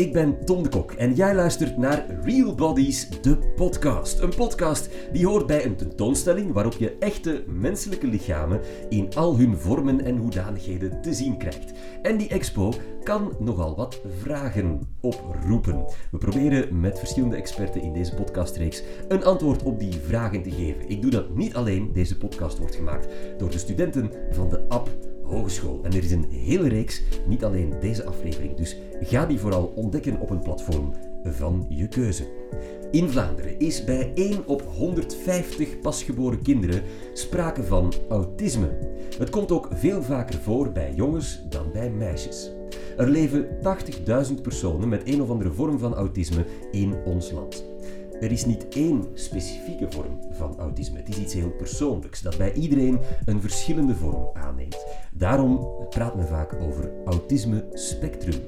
ik ben Tom de Kok en jij luistert naar Real Bodies, de podcast. Een podcast die hoort bij een tentoonstelling waarop je echte menselijke lichamen in al hun vormen en hoedanigheden te zien krijgt. En die expo kan nogal wat vragen oproepen. We proberen met verschillende experten in deze podcastreeks een antwoord op die vragen te geven. Ik doe dat niet alleen, deze podcast wordt gemaakt door de studenten van de App En er is een hele reeks, niet alleen deze aflevering, dus ga die vooral ontdekken op een platform van je keuze. In Vlaanderen is bij 1 op 150 pasgeboren kinderen sprake van autisme. Het komt ook veel vaker voor bij jongens dan bij meisjes. Er leven 80.000 personen met een of andere vorm van autisme in ons land. Er is niet één specifieke vorm van autisme. Het is iets heel persoonlijks, dat bij iedereen een verschillende vorm aanneemt. Daarom praat men vaak over autisme spectrum.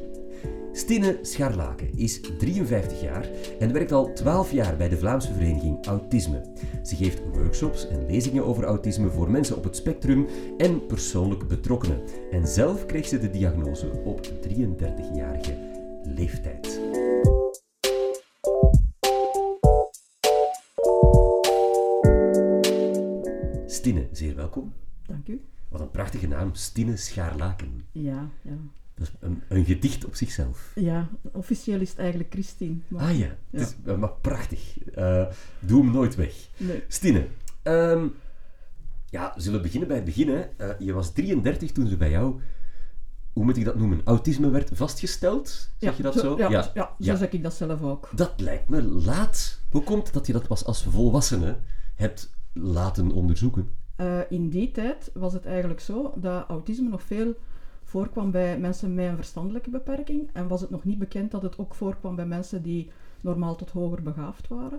Stine Scharlaken is 53 jaar en werkt al 12 jaar bij de Vlaamse vereniging Autisme. Ze geeft workshops en lezingen over autisme voor mensen op het spectrum en persoonlijk betrokkenen. En zelf kreeg ze de diagnose op 33-jarige leeftijd. Stine, zeer welkom. Dank u. Wat een prachtige naam, Stine Schaarlaken. Ja, ja. Dat is een, een gedicht op zichzelf. Ja, officieel is het eigenlijk Christine. Maar, Ah ja, het is maar prachtig. Eh, doe hem nooit weg. nee. Stine, ehm, ja, zullen we beginnen bij het begin. hè? Eh, je was 33 toen ze bij jou, hoe moet ik dat noemen, autisme werd vastgesteld. Zeg Ja, je dat zo? Ja, ja. zo Ja. zeg ik dat zelf ook. Dat lijkt me laat. Hoe komt het dat je dat pas als volwassene hebt laten onderzoeken? Eh, in die tijd was het eigenlijk zo dat autisme nog veel voorkwam bij mensen met een verstandelijke beperking. En was het nog niet bekend dat het ook voorkwam bij mensen die normaal tot hoger begaafd waren.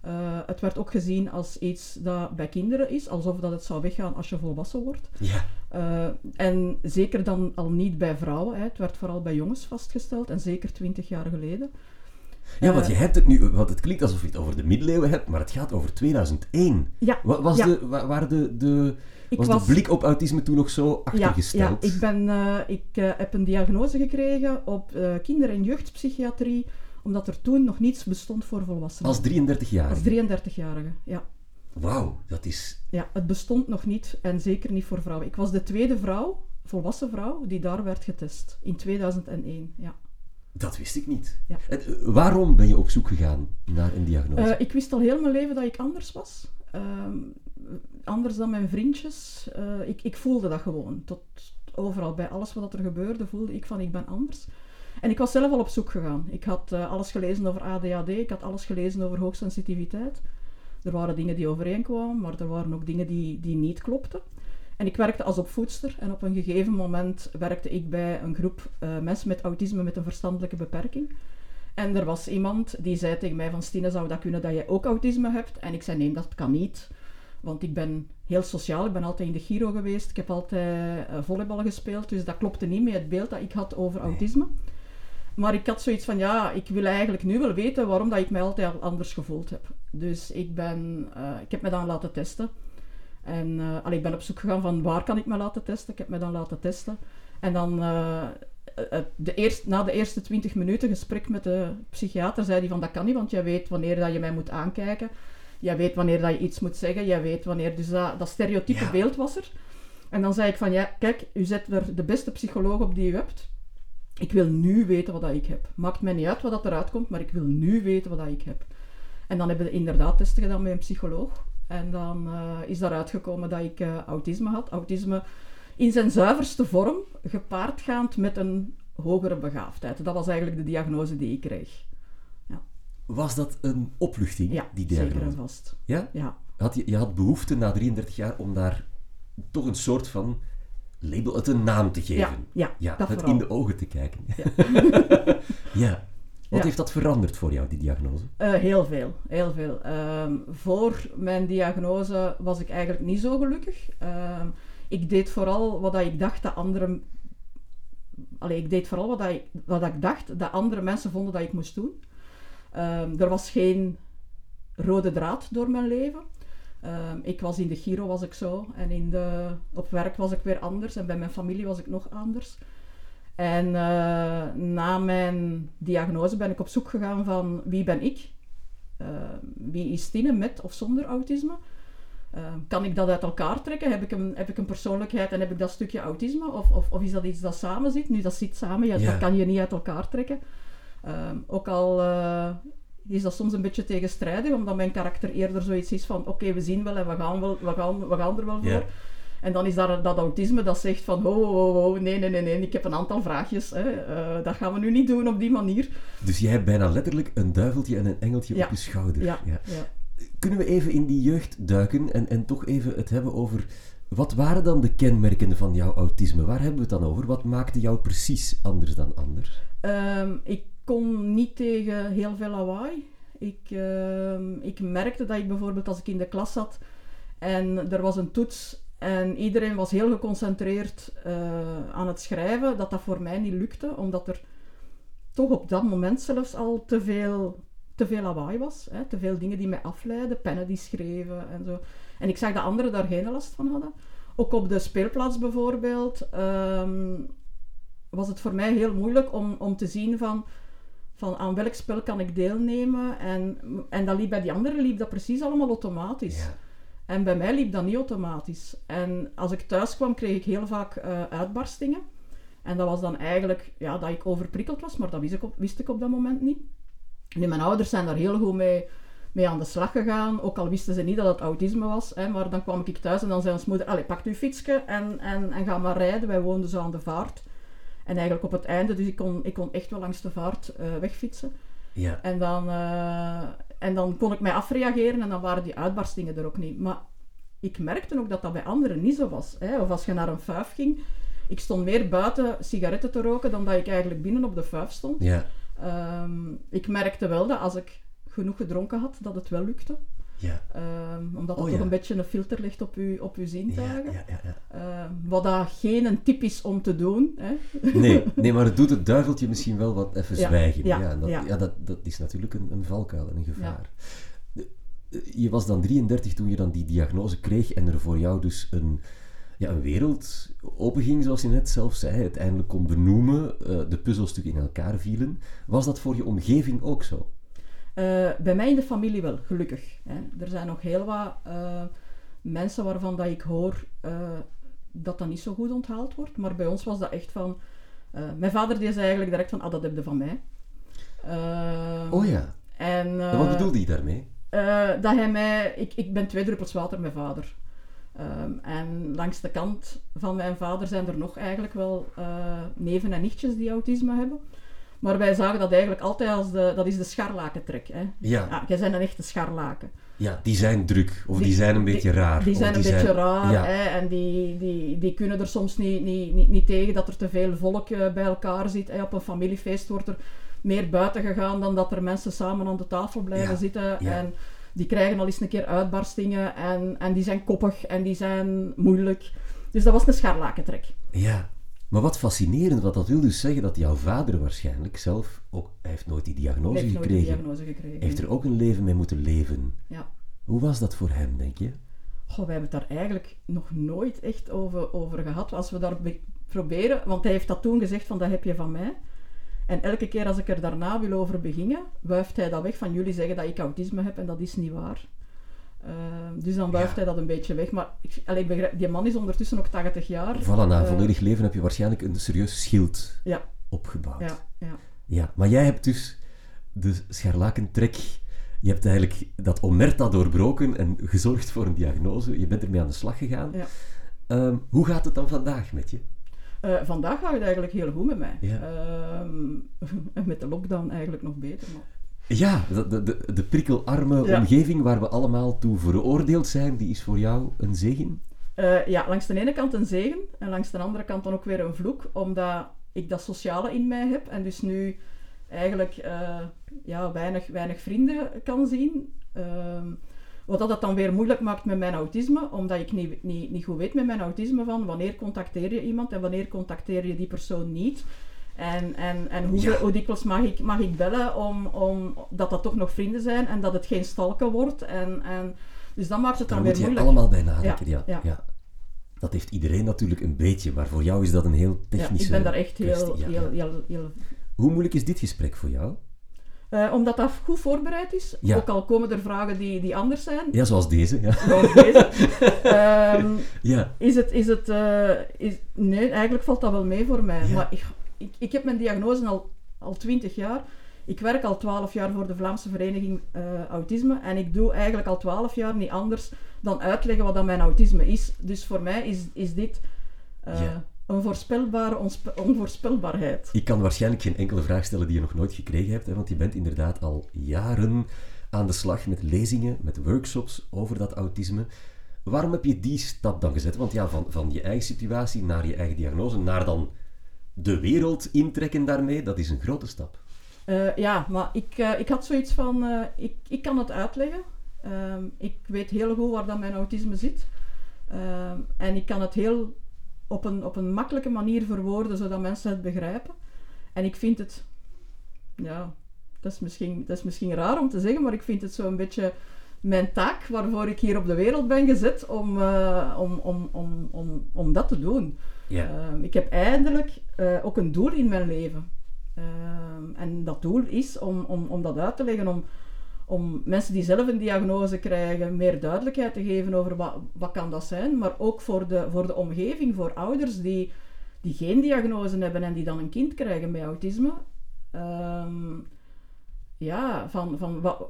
Eh, het werd ook gezien als iets dat bij kinderen is, alsof dat het zou weggaan als je volwassen wordt. Ja, Eh, en zeker dan al niet bij vrouwen. Hè. Het werd vooral bij jongens vastgesteld, en zeker twintig jaar geleden. Ja want Eh, je hebt het nu, want het klinkt alsof je het over de middeleeuwen hebt, maar het gaat over 2001. Ja, Wa- Was ja. de, wa- waren de, de, was, was- de blik op autisme toen nog zo Ja, achtergesteld? ja ik, ben, eh, ik eh, heb een diagnose gekregen op kinder- en jeugdpsychiatrie, omdat er toen nog niets bestond voor volwassenen. Als 33 jaar. Als 33-jarige, ja. Wauw, dat is... ja. Het bestond nog niet en zeker niet voor vrouwen. Ik was de tweede vrouw, volwassen vrouw, die daar werd getest. In 2001, ja. Dat wist ik niet. Ja. En, eh, waarom ben je op zoek gegaan naar een diagnose? Eh, ik wist al heel mijn leven dat ik anders was. Ehm, anders dan mijn vriendjes. Eh, ik, ik voelde dat gewoon. Tot overal, bij alles wat er gebeurde, voelde ik van ik ben anders. En ik was zelf al op zoek gegaan. Ik had alles gelezen over ADHD, ik had alles gelezen over hoogsensitiviteit. Er waren dingen die overeenkwamen, maar er waren ook dingen die, die niet klopten. En ik werkte als opvoedster en op een gegeven moment werkte ik bij een groep eh, mensen met autisme met een verstandelijke beperking. En er was iemand die zei tegen mij van Stine, zou dat kunnen dat jij ook autisme hebt? En ik zei nee, dat kan niet. Want ik ben heel sociaal, ik ben altijd in de Giro geweest, ik heb altijd eh, volleybal gespeeld, dus dat klopte niet met het beeld dat ik had over autisme. Maar ik had zoiets van, ja, ik wil eigenlijk nu wel weten waarom dat ik mij altijd al anders gevoeld heb. Dus ik, ben, eh, ik heb me dan laten testen. En eh, allee, ik ben op zoek gegaan van waar kan ik me laten testen. Ik heb me dan laten testen. En dan eh, eh, de eerst, na de eerste 20 minuten gesprek met de psychiater zei hij van dat kan niet, want jij weet wanneer dat je mij moet aankijken. Jij weet wanneer dat je iets moet zeggen. Jij weet wanneer... Dus dat, dat stereotype Ja. beeld was er. En dan zei ik van ja, kijk, u zet er de beste psycholoog op die u hebt. Ik wil nu weten wat dat ik heb. Maakt mij niet uit wat dat eruit komt, maar ik wil nu weten wat dat ik heb. En dan hebben we inderdaad testen gedaan met een psycholoog. En dan eh, is daaruit gekomen dat ik eh, autisme had. Autisme in zijn zuiverste vorm, gepaardgaand met een hogere begaafdheid. Dat was eigenlijk de diagnose die ik kreeg. Was dat een opluchting, Ja, die zeker diagnose? en vast. Ja? Ja, Had je, je had behoefte na 33 jaar om daar toch een soort van label, het een naam te geven. ja, ja, dat het vooral. in de ogen te kijken. Ja. Heeft dat veranderd voor jou, die diagnose? Eh, heel veel, heel veel. Ehm, voor mijn diagnose was ik eigenlijk niet zo gelukkig. Ehm, ik deed vooral wat ik dacht dat anderen... Allee, ik deed vooral wat, dat ik, wat ik dacht dat andere mensen vonden dat ik moest doen. Ehm, er was geen rode draad door mijn leven. Ik was in de Giro was ik zo en in de, op werk was ik weer anders en bij mijn familie was ik nog anders. En uh, na mijn diagnose ben ik op zoek gegaan van wie ben ik? Uh, wie is Tine met of zonder autisme? Uh, kan ik dat uit elkaar trekken? Heb ik, een, heb ik een persoonlijkheid en heb ik dat stukje autisme? Of, of, of is dat iets dat samen zit? Nu, dat zit samen, ja, dat kan je niet uit elkaar trekken. ook al is dat soms een beetje tegenstrijdig, omdat mijn karakter eerder zoiets is van oké, we zien wel en we gaan, wel, we gaan, we gaan er wel voor. En dan is daar dat autisme dat zegt van, oh, oh, oh, nee, nee, nee, nee, ik heb een aantal vraagjes. Hè. Uh, dat gaan we nu niet doen op die manier. Dus jij hebt bijna letterlijk een duiveltje en een engeltje op je schouder. Ja. ja. Kunnen we even in die jeugd duiken en, en toch even het hebben over... Wat waren dan de kenmerken van jouw autisme? Waar hebben we het dan over? Wat maakte jou precies anders dan anders? Um, ik kon niet tegen heel veel lawaai. Ik, uh, ik merkte dat ik bijvoorbeeld als ik in de klas zat en er was een toets en iedereen was heel geconcentreerd uh, aan het schrijven, dat dat voor mij niet lukte, omdat er toch op dat moment zelfs al te veel, te veel lawaai was. Hè? Te veel dingen die mij afleiden, pennen die schreven en zo. En ik zag dat anderen daar geen last van hadden. Ook op de speelplaats bijvoorbeeld um, was het voor mij heel moeilijk om, om te zien van, van aan welk spel kan ik deelnemen. En, en dat liep bij die anderen liep dat precies allemaal automatisch. En bij mij liep dat niet automatisch. En als ik thuis kwam, kreeg ik heel vaak uh, uitbarstingen. En dat was dan eigenlijk ja, dat ik overprikkeld was, maar dat wist ik op, wist ik op dat moment niet. Nu, mijn ouders zijn daar heel goed mee, mee aan de slag gegaan, ook al wisten ze niet dat het autisme was. Hè, maar dan kwam ik thuis en dan zei ons moeder, allee, pak uw fietsje en, en, en ga maar rijden. Wij woonden zo aan de vaart. En eigenlijk op het einde, dus ik kon, ik kon echt wel langs de vaart uh, wegfietsen. Ja. En dan, uh, en dan kon ik mij afreageren en dan waren die uitbarstingen er ook niet. Maar ik merkte ook dat dat bij anderen niet zo was. Hè. Of als je naar een fuif ging, ik stond meer buiten sigaretten te roken dan dat ik eigenlijk binnen op de fuif stond. Ja. Um, ik merkte wel dat als ik genoeg gedronken had, dat het wel lukte. Ja. Um, omdat het oh, toch een beetje een filter ligt op uw, op uw zintuigen. Ja, ja, ja, uh, wat dat geen tip is om te doen. Hè. Nee, nee, maar het doet het duiveltje misschien wel wat even zwijgen. Ja, dat, ja. dat, dat is natuurlijk een, een valkuil en een gevaar. Je was dan 33 toen je dan die diagnose kreeg en er voor jou dus een, ja, een wereld openging, zoals je net zelf zei, uiteindelijk kon benoemen, uh, de puzzelstukken in elkaar vielen. Was dat voor je omgeving ook zo? Uh, bij mij in de familie wel, gelukkig. Hè. Er zijn nog heel wat uh, mensen waarvan dat ik hoor uh, dat dat niet zo goed onthaald wordt. Maar bij ons was dat echt van... mijn vader die zei eigenlijk direct van, ah, dat heb je van mij. oh ja. En, wat bedoelde hij daarmee? dat hij mij... Ik, ik ben twee druppels water met vader. Um, en langs de kant van mijn vader zijn er nog eigenlijk wel neven en nichtjes die autisme hebben. Maar wij zagen dat eigenlijk altijd als de, dat is de scharlakentrek. Hè? Ja. ja. Jij bent een echte scharlaken. Ja, die zijn druk of die, zijn een beetje raar. Die zijn een beetje raar ja. hè, en die, die, die kunnen er soms niet, niet, niet, niet tegen dat er te veel volk uh, bij elkaar zit. Hè. Op een familiefeest wordt er meer buiten gegaan dan dat er mensen samen aan de tafel blijven ja. zitten. En die krijgen al eens een keer uitbarstingen en, en die zijn koppig en die zijn moeilijk. Dus dat was een scharlakentrek. Ja, maar wat fascinerend, want dat wil dus zeggen dat jouw vader waarschijnlijk zelf ook, hij heeft nooit die diagnose, heeft gekregen. Nooit die diagnose gekregen. heeft er ook een leven mee moeten leven. Ja. Hoe was dat voor hem, denk je? Goh, wij hebben het daar eigenlijk nog nooit echt over, over gehad. Als we daar proberen, want hij heeft dat toen gezegd van dat heb je van mij. En elke keer als ik er daarna wil over beginnen, wuift hij dat weg van jullie zeggen dat ik autisme heb en dat is niet waar. Ehm, dus dan wuift hij dat een beetje weg. Maar ik, allee, begrijp, die man is ondertussen ook 80 jaar. Voilà, na een volledig leven heb je waarschijnlijk een serieus schild ja. opgebouwd. Ja, ja. ja, maar jij hebt dus de scharlakentrek... Je hebt eigenlijk dat omerta doorbroken en gezorgd voor een diagnose. Je bent ermee aan de slag gegaan. Ja. Ehm, hoe gaat het dan vandaag met je? Uh, vandaag gaat het eigenlijk heel goed met mij. Ja. Uh, met de lockdown eigenlijk nog beter. Maar... Ja, de, de, de prikkelarme omgeving waar we allemaal toe veroordeeld zijn, die is voor jou een zegen? Uh, ja, langs de ene kant een zegen en langs de andere kant dan ook weer een vloek, omdat ik dat sociale in mij heb en dus nu eigenlijk uh, ja, weinig, weinig vrienden kan zien. Uh, wat dat dan weer moeilijk maakt met mijn autisme, omdat ik niet, niet, niet goed weet met mijn autisme van wanneer contacteer je iemand en wanneer contacteer je die persoon niet. En, en, en hoe, hoe dikwijls mag ik, mag ik bellen om, om dat dat toch nog vrienden zijn en dat het geen stalken wordt. En, en, dus dat maakt het dan weer moeilijk. allemaal bij nadenken, ja. ja. ja. Dat heeft iedereen natuurlijk een beetje, maar voor jou is dat een heel Ja, technische ik ben daar echt heel, ja. heel, heel, heel Hoe moeilijk is dit gesprek voor jou? Eh, omdat dat goed voorbereid is, Ja. ook al komen er vragen die, die anders zijn, Ja, zoals deze. Ja. zoals deze, ehm, ja. is het, is het eh, is, nee, eigenlijk valt dat wel mee voor mij. Ja. Maar ik, ik, ik heb mijn diagnose al, al 20 jaar. Ik werk al 12 jaar voor de Vlaamse Vereniging eh, Autisme en ik doe eigenlijk al 12 jaar niet anders dan uitleggen wat dan mijn autisme is. Dus voor mij is, is dit Ja. een voorspelbare onvoorspelbaarheid. Ik kan waarschijnlijk geen enkele vraag stellen die je nog nooit gekregen hebt, hè, want je bent inderdaad al jaren aan de slag met lezingen, met workshops over dat autisme. Waarom heb je die stap dan gezet? Want ja, van, van je eigen situatie naar je eigen diagnose, naar dan de wereld intrekken daarmee, dat is een grote stap. Eh, ja, maar ik, eh, ik had zoiets van, eh, ik, ik kan het uitleggen. Ehm, ik weet heel goed waar dat mijn autisme zit. Ehm, en ik kan het heel op een, op een makkelijke manier verwoorden, zodat mensen het begrijpen. En ik vind het, ja, dat is misschien, dat is misschien raar om te zeggen, maar ik vind het zo'n beetje mijn taak waarvoor ik hier op de wereld ben gezet om, om, om, om, om, om dat te doen. Ehm, ik heb eindelijk eh, ook een doel in mijn leven. Ehm, en dat doel is om, om, om dat uit te leggen, om, om mensen die zelf een diagnose krijgen meer duidelijkheid te geven over wat, wat kan dat zijn, maar ook voor de, voor de omgeving, voor ouders die, die geen diagnose hebben en die dan een kind krijgen met autisme. Ehm, ja, van, van wat,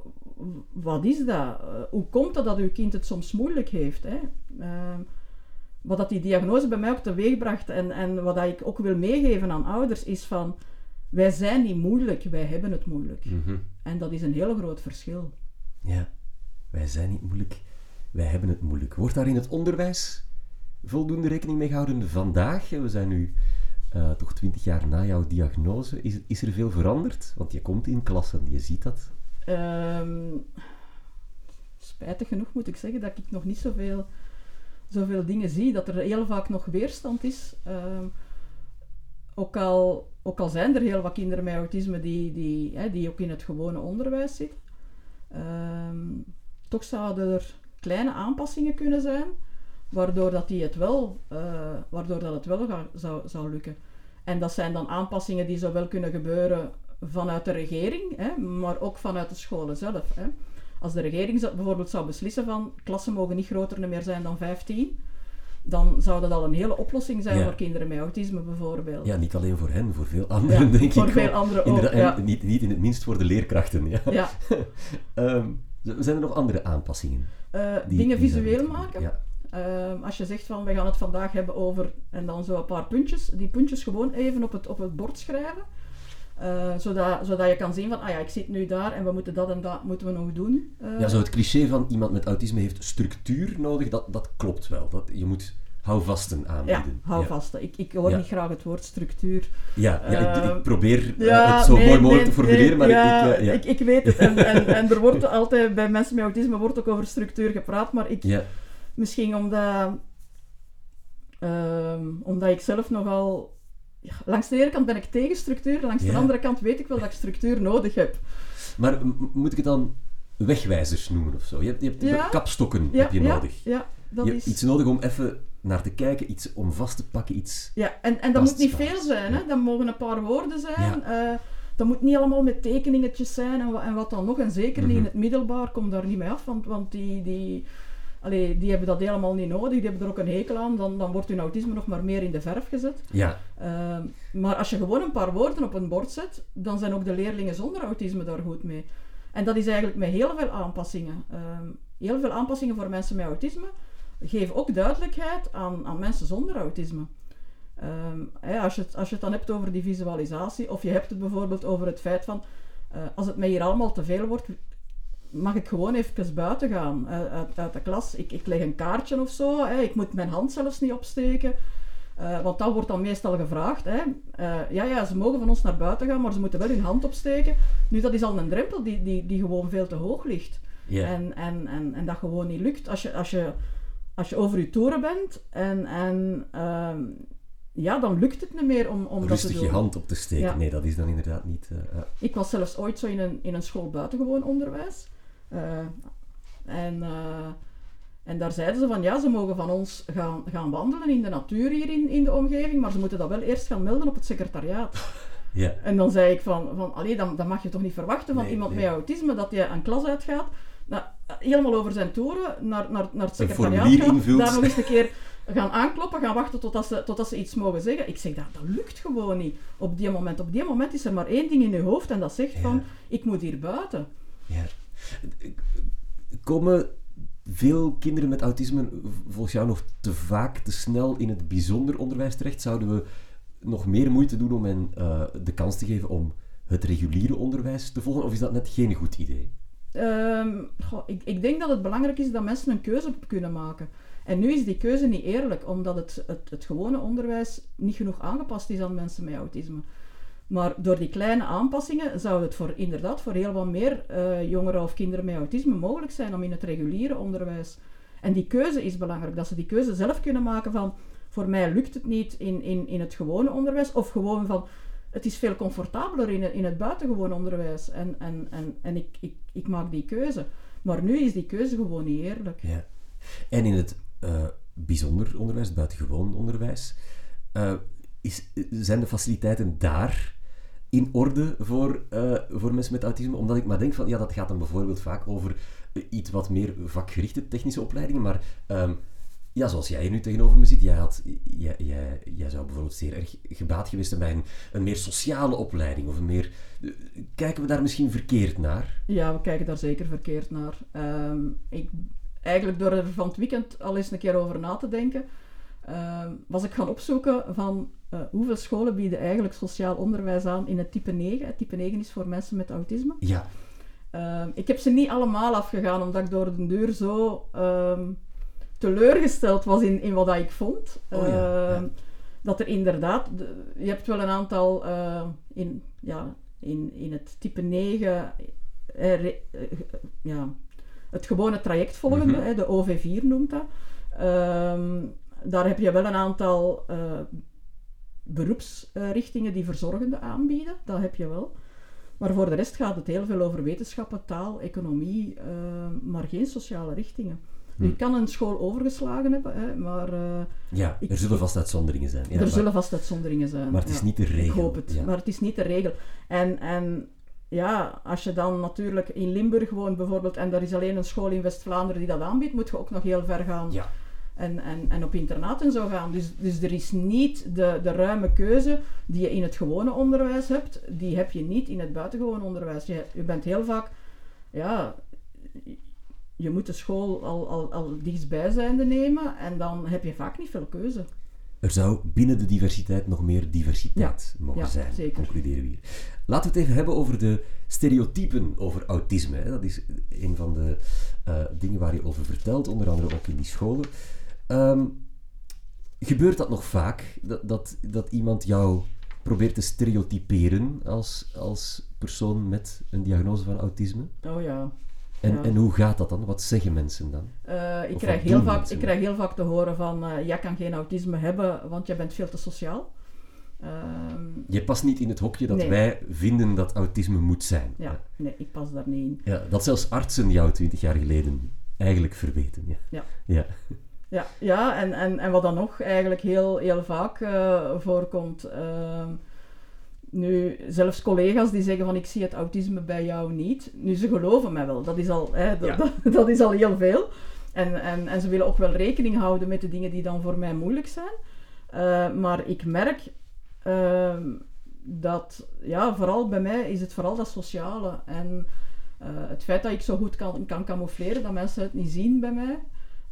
wat is dat? Eh, hoe komt het dat uw kind het soms moeilijk heeft? Hè? Wat dat die diagnose bij mij ook teweegbracht en, en wat dat ik ook wil meegeven aan ouders is van wij zijn niet moeilijk, wij hebben het moeilijk. Mhm. En dat is een heel groot verschil. Ja, wij zijn niet moeilijk, wij hebben het moeilijk. Wordt daar in het onderwijs voldoende rekening mee gehouden vandaag? We zijn nu eh, toch twintig jaar na jouw diagnose. Is, is er veel veranderd? Want je komt in klassen, je ziet dat. Ehm, spijtig genoeg moet ik zeggen dat ik nog niet zoveel, zoveel dingen zie, dat er heel vaak nog weerstand is. Ehm, ook, al, ook al zijn er heel wat kinderen met autisme die, die, hè, die ook in het gewone onderwijs zitten. Ehm, toch zouden er kleine aanpassingen kunnen zijn, waardoor, dat die het, wel, eh, waardoor dat het wel zou, zou lukken. En dat zijn dan aanpassingen die zowel kunnen gebeuren vanuit de regering, hè, maar ook vanuit de scholen zelf. Hè. Als de regering bijvoorbeeld zou beslissen van klassen mogen niet groter meer zijn dan 15, dan zou dat al een hele oplossing zijn Ja. voor kinderen met autisme bijvoorbeeld. Ja, niet alleen voor hen, voor veel anderen, denk voor ik. veel wel. anderen ook, ja. niet, niet in het minst voor de leerkrachten. Ja. Ja, Ehm, zijn er nog andere aanpassingen? eh, dingen visueel maken. Ja. Ehm, als je zegt van we gaan het vandaag hebben over en dan zo een paar puntjes, die puntjes gewoon even op het, op het bord schrijven. Eh, zodat, zodat je kan zien van, ah ja, ik zit nu daar en we moeten dat en dat moeten we nog doen. Eh, ja, zo het cliché van iemand met autisme heeft structuur nodig, dat, dat klopt wel. Dat, je moet houvasten ja, aanbieden. ja. vast. Ik, ik hoor Ja. niet graag het woord structuur. Ja, ja ik, Ehm, ik probeer eh, Ja, het zo nee, mooi mogelijk nee, te formuleren, nee, maar ik... ik, eh, ja. ik, ik weet het. En, en, en er wordt altijd bij mensen met autisme wordt ook over structuur gepraat, maar ik, Misschien omdat, ehm, omdat ik zelf nogal... Langs de ene kant ben ik tegen structuur, langs Ja. de andere kant weet ik wel dat ik structuur nodig heb. maar moet ik het dan wegwijzers noemen of zo? Je hebt, je hebt Ja. kapstokken heb je nodig. Ja, dat je hebt is... iets nodig om even naar te kijken, iets om vast te pakken, iets... Ja, en, en dat moet niet veel zijn, hè. Dat mogen een paar woorden zijn. eh, dat moet niet allemaal met tekeningetjes zijn en, en wat dan nog. En zeker niet in Mhm. het middelbaar, kom daar niet mee af, want, want die... die Allee, die hebben dat helemaal niet nodig, die hebben er ook een hekel aan, dan, dan wordt hun autisme nog maar meer in de verf gezet. Ja, Ehm, maar als je gewoon een paar woorden op een bord zet, dan zijn ook de leerlingen zonder autisme daar goed mee. En dat is eigenlijk met heel veel aanpassingen. Ehm, heel veel aanpassingen voor mensen met autisme. Geef ook duidelijkheid aan, aan mensen zonder autisme. Ehm, hè, als, je het, als je het dan hebt over die visualisatie, of je hebt het bijvoorbeeld over het feit van, eh, als het mij hier allemaal te veel wordt, mag ik gewoon even buiten gaan eh, uit, uit de klas. Ik, ik leg een kaartje of zo, hè. ik moet mijn hand zelfs niet opsteken. Eh, want dat wordt dan meestal gevraagd. Hè. Eh, ja, ja, ze mogen van ons naar buiten gaan, maar ze moeten wel hun hand opsteken. Nu, dat is al een drempel die, die, die gewoon veel te hoog ligt. En, en, en, en dat gewoon niet lukt. Als je, als je, als je over je toeren bent en, en ehm, ja, dan lukt het niet meer om, om dat te Rustig je hand op te steken. Ja. Nee, dat is dan inderdaad niet... ja. Ik was zelfs ooit zo in een, in een school buitengewoon onderwijs. Eh, en, eh, En daar zeiden ze van ja, ze mogen van ons gaan, gaan wandelen in de natuur hier in, in de omgeving, maar ze moeten dat wel eerst gaan melden op het secretariaat. Ja. En dan zei ik van, van allee, dan, dan mag je toch niet verwachten van Nee, iemand nee. met autisme dat hij een klas uitgaat, nou, helemaal over zijn toren naar, naar, naar het secretariaat invult. daar nog eens een keer gaan aankloppen, gaan wachten totdat ze, totdat ze iets mogen zeggen. Ik zeg, dat, dat lukt gewoon niet. Op die moment, op die moment is er maar één ding in je hoofd en dat zegt Ja. van, ik moet hier buiten. Ja. Komen veel kinderen met autisme volgens jou nog te vaak, te snel in het bijzonder onderwijs terecht? Zouden we nog meer moeite doen om hen eh, de kans te geven om het reguliere onderwijs te volgen? Of is dat net geen goed idee? Ehm, ik, ik denk dat het belangrijk is dat mensen een keuze kunnen maken. En nu is die keuze niet eerlijk, omdat het, het gewone onderwijs niet genoeg aangepast is aan mensen met autisme. Maar door die kleine aanpassingen zou het voor, inderdaad voor heel wat meer eh, jongeren of kinderen met autisme mogelijk zijn om in het reguliere onderwijs. En die keuze is belangrijk, dat ze die keuze zelf kunnen maken van voor mij lukt het niet in, in, in het gewone onderwijs, of gewoon van het is veel comfortabeler in in het buitengewoon onderwijs. En, en, en, en ik, ik, ik maak die keuze. Maar nu is die keuze gewoon niet eerlijk. Ja. En in het eh, bijzonder onderwijs, buitengewoon onderwijs, eh, is, zijn de faciliteiten daar in orde voor, eh, voor mensen met autisme? Omdat ik maar denk van, ja, dat gaat dan bijvoorbeeld vaak over eh, iets wat meer vakgerichte technische opleidingen, maar ehm, ja, zoals jij hier nu tegenover me zit, jij, had, jij, jij, jij zou bijvoorbeeld zeer erg gebaat geweest zijn bij een, meer sociale opleiding, of een meer... eh, kijken we daar misschien verkeerd naar? Ja, we kijken daar zeker verkeerd naar. Ehm, ik, eigenlijk door er van het weekend al eens een keer over na te denken, ehm, was ik gaan opzoeken van eh, hoeveel scholen bieden eigenlijk sociaal onderwijs aan in het type 9. Het type 9 is voor mensen met autisme. Ja, Ehm, ik heb ze niet allemaal afgegaan, omdat ik door de deur zo ehm, teleurgesteld was in, in wat ik vond. Oh ja, ja. Ehm, Dat er inderdaad, de- je hebt wel een aantal in, ja, in, in het type 9, eh, eh, ja, het gewone traject volgende, hè, de OV4 noemt dat. Daar heb je wel een aantal beroepsrichtingen die verzorgende aanbieden, dat heb je wel. Maar voor de rest gaat het heel veel over wetenschappen, taal, economie, eh, maar geen sociale richtingen. Hm. je kan een school overgeslagen hebben, hè, maar eh, ja Ik- er zullen vast uitzonderingen zijn. Ja, er maar- zullen vast uitzonderingen zijn. Maar het is ja. niet de regel. Ik hoop het, Ja. maar het is niet de regel. En, en ja, als je dan natuurlijk in Limburg woont bijvoorbeeld en er is alleen een school in West-Vlaanderen die dat aanbiedt, moet je ook nog heel ver gaan Ja. En, en, en op internaat en zo gaan. Dus, dus er is niet de, de ruime keuze die je in het gewone onderwijs hebt, die heb je niet in het buitengewoon onderwijs. Je, je bent heel vaak, ja, je moet de school al, al, al dichtstbijzijnde nemen en dan heb je vaak niet veel keuze. Er zou binnen de diversiteit nog meer diversiteit mogen ja, zijn, zeker. concluderen we hier. Laten we het even hebben over de stereotypen over autisme. Hè. Dat is een van de eh, dingen waar je over vertelt, onder andere ook in die scholen. Ehm, gebeurt dat nog vaak, dat, dat, dat iemand jou probeert te stereotyperen als, als persoon met een diagnose van autisme? Oh ja. En, Ja. en hoe gaat dat dan? Wat zeggen mensen dan? Eh, ik, krijg heel vaak, ik krijg heel vaak te horen van, eh, jij kan geen autisme hebben, want jij bent veel te sociaal. Ehm, Je past niet in het hokje dat Nee. wij vinden dat autisme moet zijn. ja, nee, ik pas daar niet in. Ja, dat zelfs artsen jou twintig jaar geleden eigenlijk verweten. Ja. Ja. ja. Ja, ja en, en, en wat dan nog eigenlijk heel, heel vaak eh, voorkomt. ehm, nu, zelfs collega's die zeggen van ik zie het autisme bij jou niet. Nu, ze geloven mij wel. Dat is al, hè, dat, Ja. dat, dat is al heel veel. En, en, en ze willen ook wel rekening houden met de dingen die dan voor mij moeilijk zijn. Eh, maar ik merk ehm, dat, ja, vooral bij mij is het vooral dat sociale. En eh, het feit dat ik zo goed kan, kan camoufleren, dat mensen het niet zien bij mij,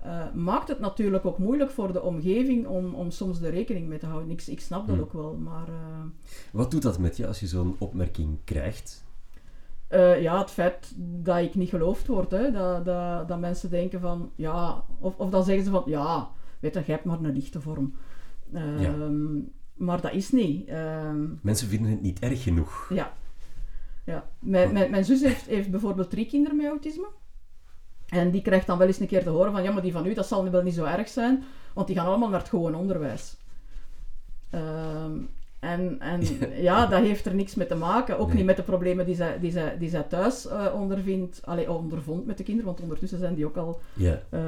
eh, maakt het natuurlijk ook moeilijk voor de omgeving om, om soms de rekening mee te houden. Ik, ik snap dat Hmm. ook wel, maar eh, Wat doet dat met je als je zo'n opmerking krijgt? eh, ja, het feit dat ik niet geloofd word, hè, dat, dat, dat mensen denken van, ja, of, of dan zeggen ze van, ja, weet je, jij hebt maar een lichte vorm. Ehm, Maar dat is niet. Ehm, Mensen vinden het niet erg genoeg. Ja. ja. Mijn, mijn, mijn zus heeft, heeft bijvoorbeeld drie kinderen met autisme. En die krijgt dan wel eens een keer te horen van, ja, maar die van u, dat zal nu wel niet zo erg zijn, want die gaan allemaal naar het gewoon onderwijs. Ehm, En, en ja, dat heeft er niks mee te maken. Ook Nee. niet met de problemen die zij, die zij, die zij thuis eh, ondervindt. Allee, ondervond met de kinderen, want ondertussen zijn die ook al Ja, eh,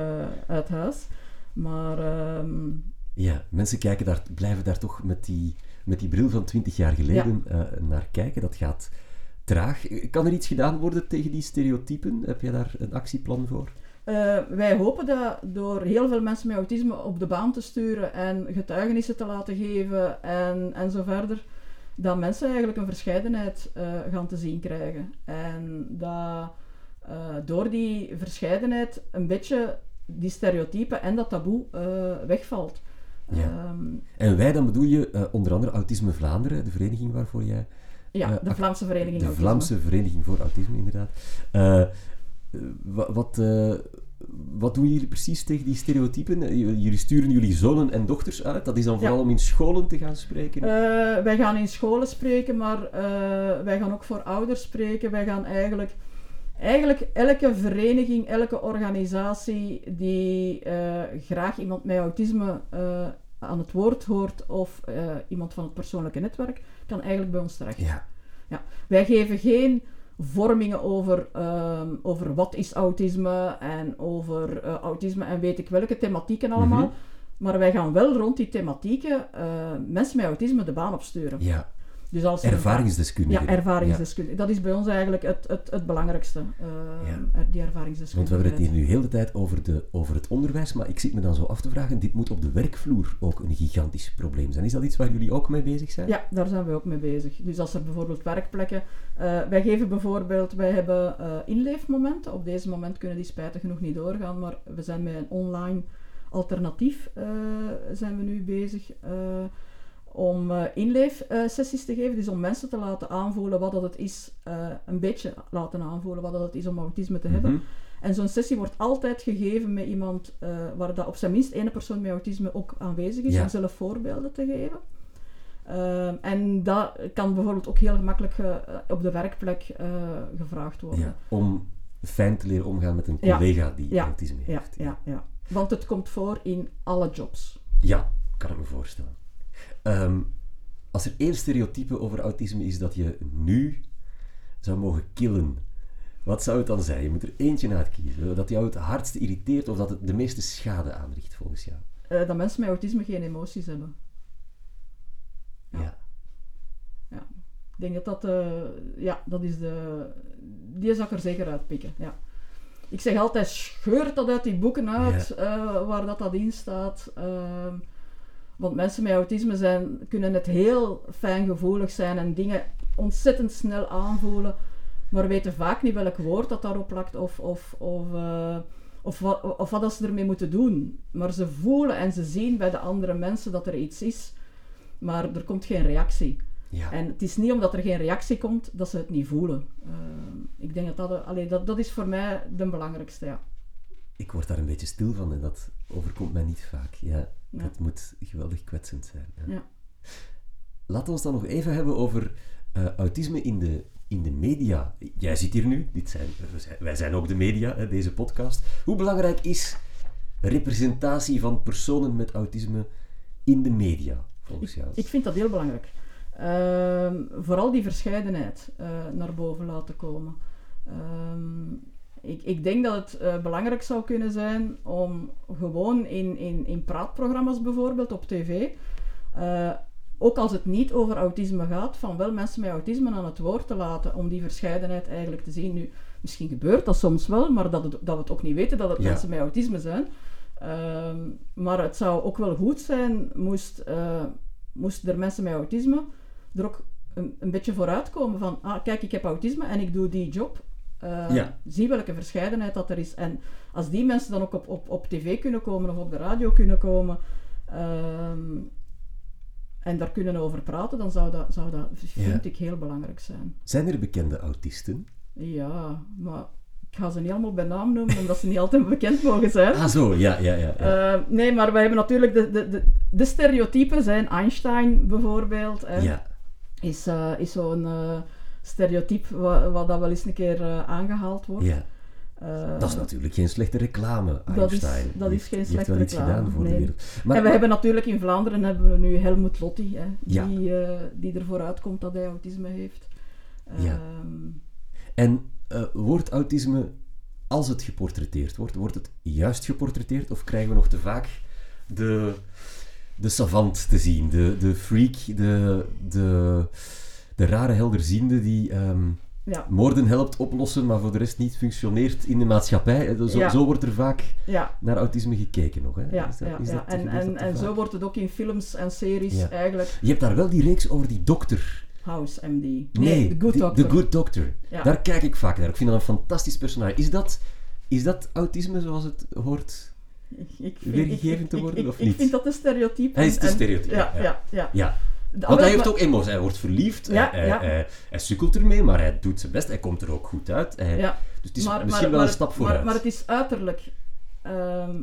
uit huis. Maar ehm, ja. mensen kijken daar, blijven daar toch met die, met die bril van 20 jaar geleden eh, naar kijken. Dat gaat traag. Kan er iets gedaan worden tegen die stereotypen? Heb jij daar een actieplan voor? Eh, wij hopen dat door heel veel mensen met autisme op de baan te sturen en getuigenissen te laten geven en, en zo verder, dat mensen eigenlijk een verscheidenheid eh, gaan te zien krijgen. En dat eh, door die verscheidenheid een beetje die stereotypen en dat taboe wegvalt. Ja. Ehm, En wij, dan bedoel je onder andere Autisme Vlaanderen, de vereniging waarvoor jij... ja, Eh, de Vlaamse Vereniging De Autisme. Vlaamse Vereniging voor Autisme, inderdaad. Eh, wa- wat, eh, wat doen jullie precies tegen die stereotypen? Jullie sturen jullie zonen en dochters uit. Dat is dan vooral Ja. om in scholen te gaan spreken. Wij gaan in scholen spreken, maar wij gaan ook voor ouders spreken. Wij gaan eigenlijk, eigenlijk elke vereniging, elke organisatie die graag iemand met autisme aan het woord hoort of eh, iemand van het persoonlijke netwerk, kan eigenlijk bij ons terecht. Ja, Wij geven geen vormingen over, ehm, over wat is autisme en over eh, autisme en weet ik welke thematieken allemaal. Mhm. Maar wij gaan wel rond die thematieken eh, mensen met autisme de baan opsturen. ja. Dus als er ervaringsdeskundigen. Ja, ervaringsdeskundige. Dat is bij ons eigenlijk het, het, het belangrijkste, eh, Ja. die Want ervaringsdeskundige. we hebben het hier nu heel de tijd over, de, over het onderwijs, maar ik zit me dan zo af te vragen, dit moet op de werkvloer ook een gigantisch probleem zijn. Is dat iets waar jullie ook mee bezig zijn? Ja, daar zijn we ook mee bezig. Dus als er bijvoorbeeld werkplekken... eh, wij geven bijvoorbeeld... Wij hebben eh, inleefmomenten. Op deze moment kunnen die spijtig genoeg niet doorgaan, maar we zijn met een online alternatief zijn we nu bezig om eh inleefsessies te geven. Dus om mensen te laten aanvoelen wat dat het is, eh, een beetje laten aanvoelen wat dat het is om autisme te hebben. Mhm. En zo'n sessie wordt altijd gegeven met iemand eh, waar dat op zijn minst één persoon met autisme ook aanwezig is, Ja. om zelf voorbeelden te geven. En dat kan bijvoorbeeld ook heel gemakkelijk eh, op de werkplek eh, gevraagd worden. Ja, om fijn te leren omgaan met een Ja. collega die Ja. autisme heeft. ja, ja. Want het komt voor in alle jobs. Ja, kan ik me voorstellen. Ehm, als er één stereotype over autisme is dat je nu zou mogen killen, wat zou het dan zijn? Je moet er eentje uitkiezen. Dat jou het hardste irriteert of dat het de meeste schade aanricht volgens jou. Eh, dat mensen met autisme geen emoties hebben. Ja. Ja. Ik denk dat dat, eh, ja, dat is de... Die zou ik er zeker uitpikken, ja. Ik zeg altijd, scheur dat uit die boeken uit, eh, waar dat, dat in staat. Want mensen met autisme zijn, kunnen het heel fijngevoelig zijn en dingen ontzettend snel aanvoelen, maar weten vaak niet welk woord dat daarop plakt of, of, of, eh, of, wat, of wat ze ermee moeten doen. Maar ze voelen en ze zien bij de andere mensen dat er iets is, maar er komt geen reactie. Ja. En het is niet omdat er geen reactie komt dat ze het niet voelen. Ehm, ik denk dat dat, allee, dat dat is voor mij de belangrijkste. Ja. Ik word daar een beetje stil van en dat overkomt mij niet vaak. Ja, Ja. Dat moet geweldig kwetsend zijn. Ja. Laten we ons dan nog even hebben over eh, autisme in de, in de media. Jij zit hier nu, dit zijn- wij zijn ook de media, hè, deze podcast. Hoe belangrijk is representatie van personen met autisme in de media, volgens jou? Ik vind dat heel belangrijk. Ehm, vooral die verscheidenheid eh, naar boven laten komen. Ehm, ik, ik denk dat het eh, belangrijk zou kunnen zijn om gewoon in, in, in praatprogramma's bijvoorbeeld op tv, eh, ook als het niet over autisme gaat, van wel mensen met autisme aan het woord te laten om die verscheidenheid eigenlijk te zien. Nu, misschien gebeurt dat soms wel, maar dat, het, dat we het ook niet weten dat het Ja. mensen met autisme zijn. Ehm, maar het zou ook wel goed zijn moest, eh, moesten er mensen met autisme er ook een, een beetje vooruitkomen van, ah, kijk, ik heb autisme en ik doe die job. Eh, Ja. Zie welke verscheidenheid dat er is. En als die mensen dan ook op, op, op tv kunnen komen of op de radio kunnen komen ehm, en daar kunnen over praten, dan zou dat, zou dat vind Ja. ik heel belangrijk zijn. Zijn er bekende autisten? Ja, maar ik ga ze niet allemaal bij naam noemen, omdat ze niet altijd bekend mogen zijn. Ah zo, ja, ja, ja. ja. Eh, nee, maar we hebben natuurlijk de, de, de, de stereotypen zijn Einstein bijvoorbeeld. Hè, ja. Is, eh, is zo'n eh stereotype wat, wat dat wel eens een keer eh, aangehaald wordt. ja. Eh, Dat is natuurlijk geen slechte reclame, dat is, Einstein. dat is geen heeft slechte wel iets reclame. gedaan voor de wereld. en we hebben natuurlijk in Vlaanderen hebben we nu Helmut Lotti, hè, Ja. die, eh, die ervoor uitkomt dat hij autisme heeft. Ja. Ehm, En eh, wordt autisme, als het geportretteerd wordt, wordt het juist geportretteerd of krijgen we nog te vaak de, de savant te zien, de, de freak, de, de, de rare helderziende die ehm, ja, moorden helpt oplossen, maar voor de rest niet functioneert in de maatschappij. Eh, Zo, Ja. zo wordt er vaak ja, naar autisme gekeken nog. Hè? ja, Is dat- is En, en, en zo wordt het ook in films en series eigenlijk Je hebt daar wel die reeks over die dokter. House MD. Nee, Nee, The Good Doctor. The Good Doctor. Daar kijk ik vaak naar. Ik vind dat een fantastisch personage. Is dat, is dat autisme zoals het hoort? Ik- ik vind- weergegeven ik- te ik- worden, ik- of Ik niet? vind dat een stereotype. Hij is en- de en- stereotype, Ja, ja. ja, Want hij heeft ook emoties. Hij wordt verliefd. Ja, hij, ja. Hij, sukkelt ermee, maar hij doet zijn best. Hij komt er ook goed uit. Hij- Ja. Dus het is Maar- misschien maar- wel maar- een stap vooruit. Maar, het is uiterlijk ehm,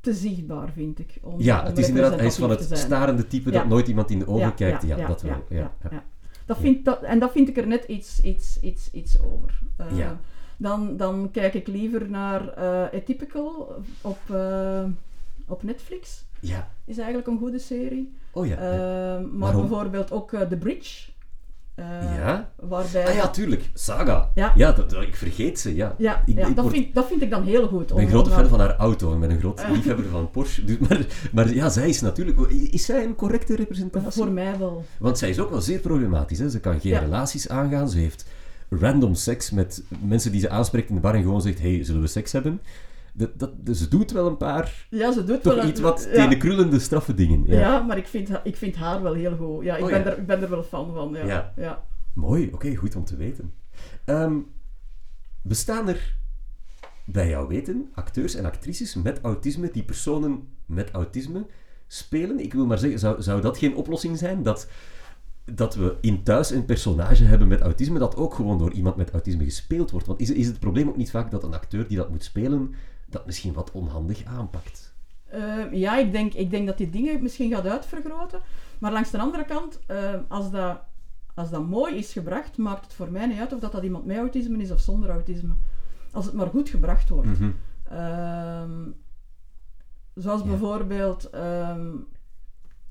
te zichtbaar, vind ik. Om, ja, om het is inderdaad... Hij is van het starende type dat nooit iemand in de ogen kijkt. Ja, dat wel. Ja. Dat vind, dat, en dat vind ik er net iets, iets, iets, iets over. Eh, Ja. dan, dan kijk ik liever naar eh Atypical op, eh, op Netflix. Ja. Is eigenlijk een goede serie. Oh ja. ja. Eh, maar bijvoorbeeld ook eh, The Bridge. Eh, Ja? Waarbij... Ah ja, tuurlijk. Saga. Ja. dat, dat- ik vergeet ze, ja. Ja, Ik- ja, ik dat, word- vind, dat vind ik dan heel goed. Ik ben een grote fan van haar auto. Ik ben een groot liefhebber van Porsche. Dus, maar, maar ja, zij is natuurlijk... Is zij een correcte representatie? Voor mij wel. Want zij is ook wel zeer problematisch. Hè? Ze kan geen Ja. relaties aangaan. Ze heeft random seks met mensen die ze aanspreekt in de bar en gewoon zegt: hey, zullen we seks hebben? Dat, dat, dus ze doet wel een paar Ja, ze doet toch wel iets wat ja. tenenkrullende, straffe dingen. Ja. Ja, maar ik vind, ik vind haar wel heel goed. Ja, ik, Oh, ben. Er, ik ben er wel fan van. Ja. Ja. Mooi, oké, goed om te weten. Ehm, bestaan er, bij jouw weten, acteurs en actrices met autisme die personen met autisme spelen? Ik wil maar zeggen, zou, zou dat geen oplossing zijn? Dat, dat we in thuis een personage hebben met autisme dat ook gewoon door iemand met autisme gespeeld wordt? Want is, is het probleem ook niet vaak dat een acteur die dat moet spelen, dat misschien wat onhandig aanpakt? Eh, ja, ik denk, ik denk dat die dingen misschien gaat uitvergroten. Maar langs de andere kant, eh, als, dat, als dat mooi is gebracht, maakt het voor mij niet uit of dat, dat iemand met autisme is of zonder autisme. Als het maar goed gebracht wordt. Mhm. Ehm, zoals Ja. bijvoorbeeld ehm,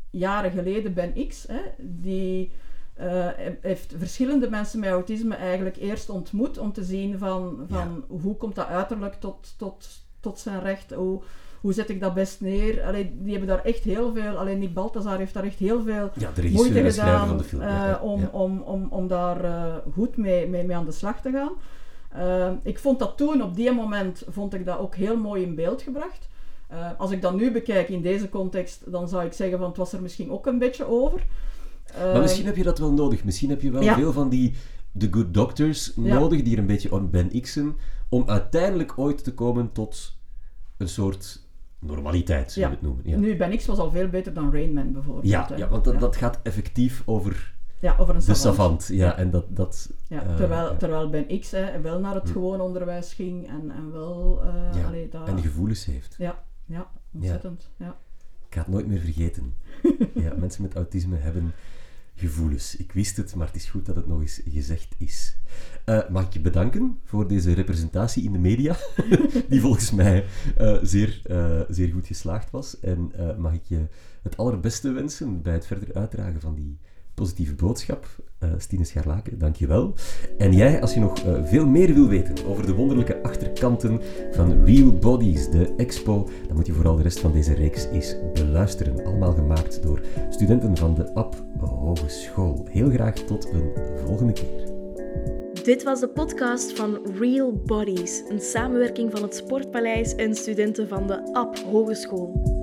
jaren geleden Ben X, hè, die eh, heeft verschillende mensen met autisme eigenlijk eerst ontmoet om te zien van, van hoe komt dat uiterlijk tot, tot, tot zijn recht, hoe, hoe zet ik dat best neer. Allee, die hebben daar echt heel veel, alleen Nick Balthazar heeft daar echt heel veel Ja, moeite gedaan van de film. ja, eh, ja, om, ja. Om, om, om daar eh, goed mee, mee, mee aan de slag te gaan. Eh, ik vond dat toen, op die moment, vond ik dat ook heel mooi in beeld gebracht. Als ik dat nu bekijk in deze context, dan zou ik zeggen van het was er misschien ook een beetje over. Maar misschien heb je dat wel nodig. Misschien heb je wel veel van die The Good Doctors nodig, die er een beetje om Ben X'en, om uiteindelijk ooit te komen tot een soort normaliteit, we Ja. het noemen. Ja, Nu, Ben X was al veel beter dan Rain Man bijvoorbeeld. ja, hè. ja want dat, ja. dat gaat effectief over Ja, over een de savant. savant. Ja, en dat... dat Ja, eh, terwijl, terwijl Ben X hè, wel naar het Hm. gewoon onderwijs ging en, en wel... Ja, allee, dat- En gevoelens heeft. ja, ja, ontzettend. Ja. Ik ga het nooit meer vergeten. ja, mensen met autisme hebben gevoelens. Ik wist het, maar het is goed dat het nog eens gezegd is. Eh, mag ik je bedanken voor deze representatie in de media, die volgens mij eh, zeer, eh, zeer goed geslaagd was. En mag ik je het allerbeste wensen bij het verder uitdragen van die positieve boodschap. Eh Stine Scharlaken, dank je wel. En jij, als je nog eh, veel meer wil weten over de wonderlijke achterkanten van Real Bodies, de expo, dan moet je vooral de rest van deze reeks eens beluisteren. Allemaal gemaakt door studenten van de AB Hogeschool. Heel graag tot een volgende keer. Dit was de podcast van Real Bodies, een samenwerking van het Sportpaleis en studenten van de AB Hogeschool.